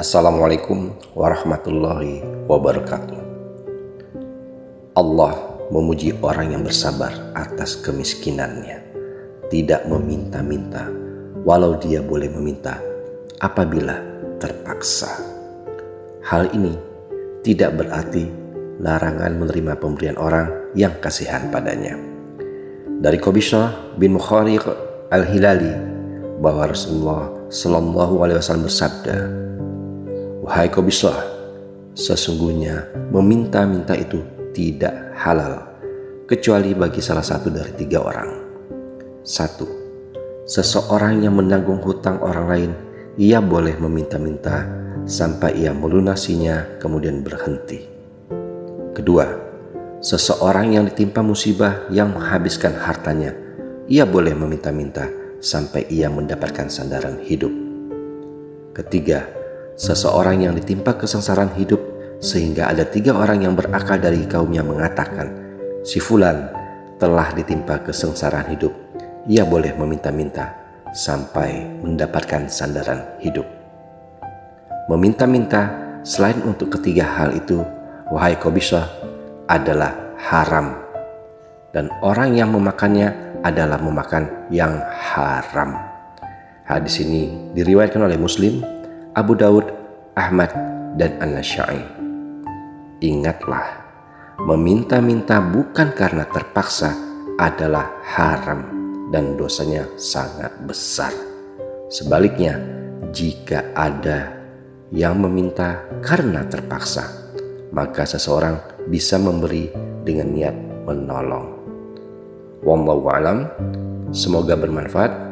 Assalamualaikum warahmatullahi wabarakatuh. Allah memuji orang yang bersabar atas kemiskinannya, tidak meminta-minta, walau dia boleh meminta apabila terpaksa. Hal ini tidak berarti larangan menerima pemberian orang yang kasihan padanya. Dari Qobisah bin Mukhariq al-Hilali bahwa Rasulullah Shallallahu Alaihi Wasallam bersabda, Wahai Qobisah, sesungguhnya meminta-minta itu tidak halal kecuali bagi salah satu dari tiga orang. Satu, seseorang yang menanggung hutang orang lain, ia boleh meminta-minta sampai ia melunasinya kemudian berhenti. Kedua, seseorang yang ditimpa musibah yang menghabiskan hartanya, ia boleh meminta-minta sampai ia mendapatkan sandaran hidup. Ketiga, seseorang yang ditimpa kesengsaraan hidup sehingga ada tiga orang yang berakal dari kaumnya mengatakan, si fulan telah ditimpa kesengsaraan hidup, ia boleh meminta-minta sampai mendapatkan sandaran hidup. Meminta-minta selain untuk ketiga hal itu wahai Qobisah, adalah haram. Dan orang yang memakannya adalah memakan yang haram. Hadis ini diriwayatkan oleh Muslim, Abu Daud, Ahmad, dan An-Nasyai. Ingatlah, meminta-minta bukan karena terpaksa adalah haram dan dosanya sangat besar. Sebaliknya, jika ada yang meminta karena terpaksa, maka seseorang bisa memberi dengan niat menolong. Wallahu alam, semoga bermanfaat.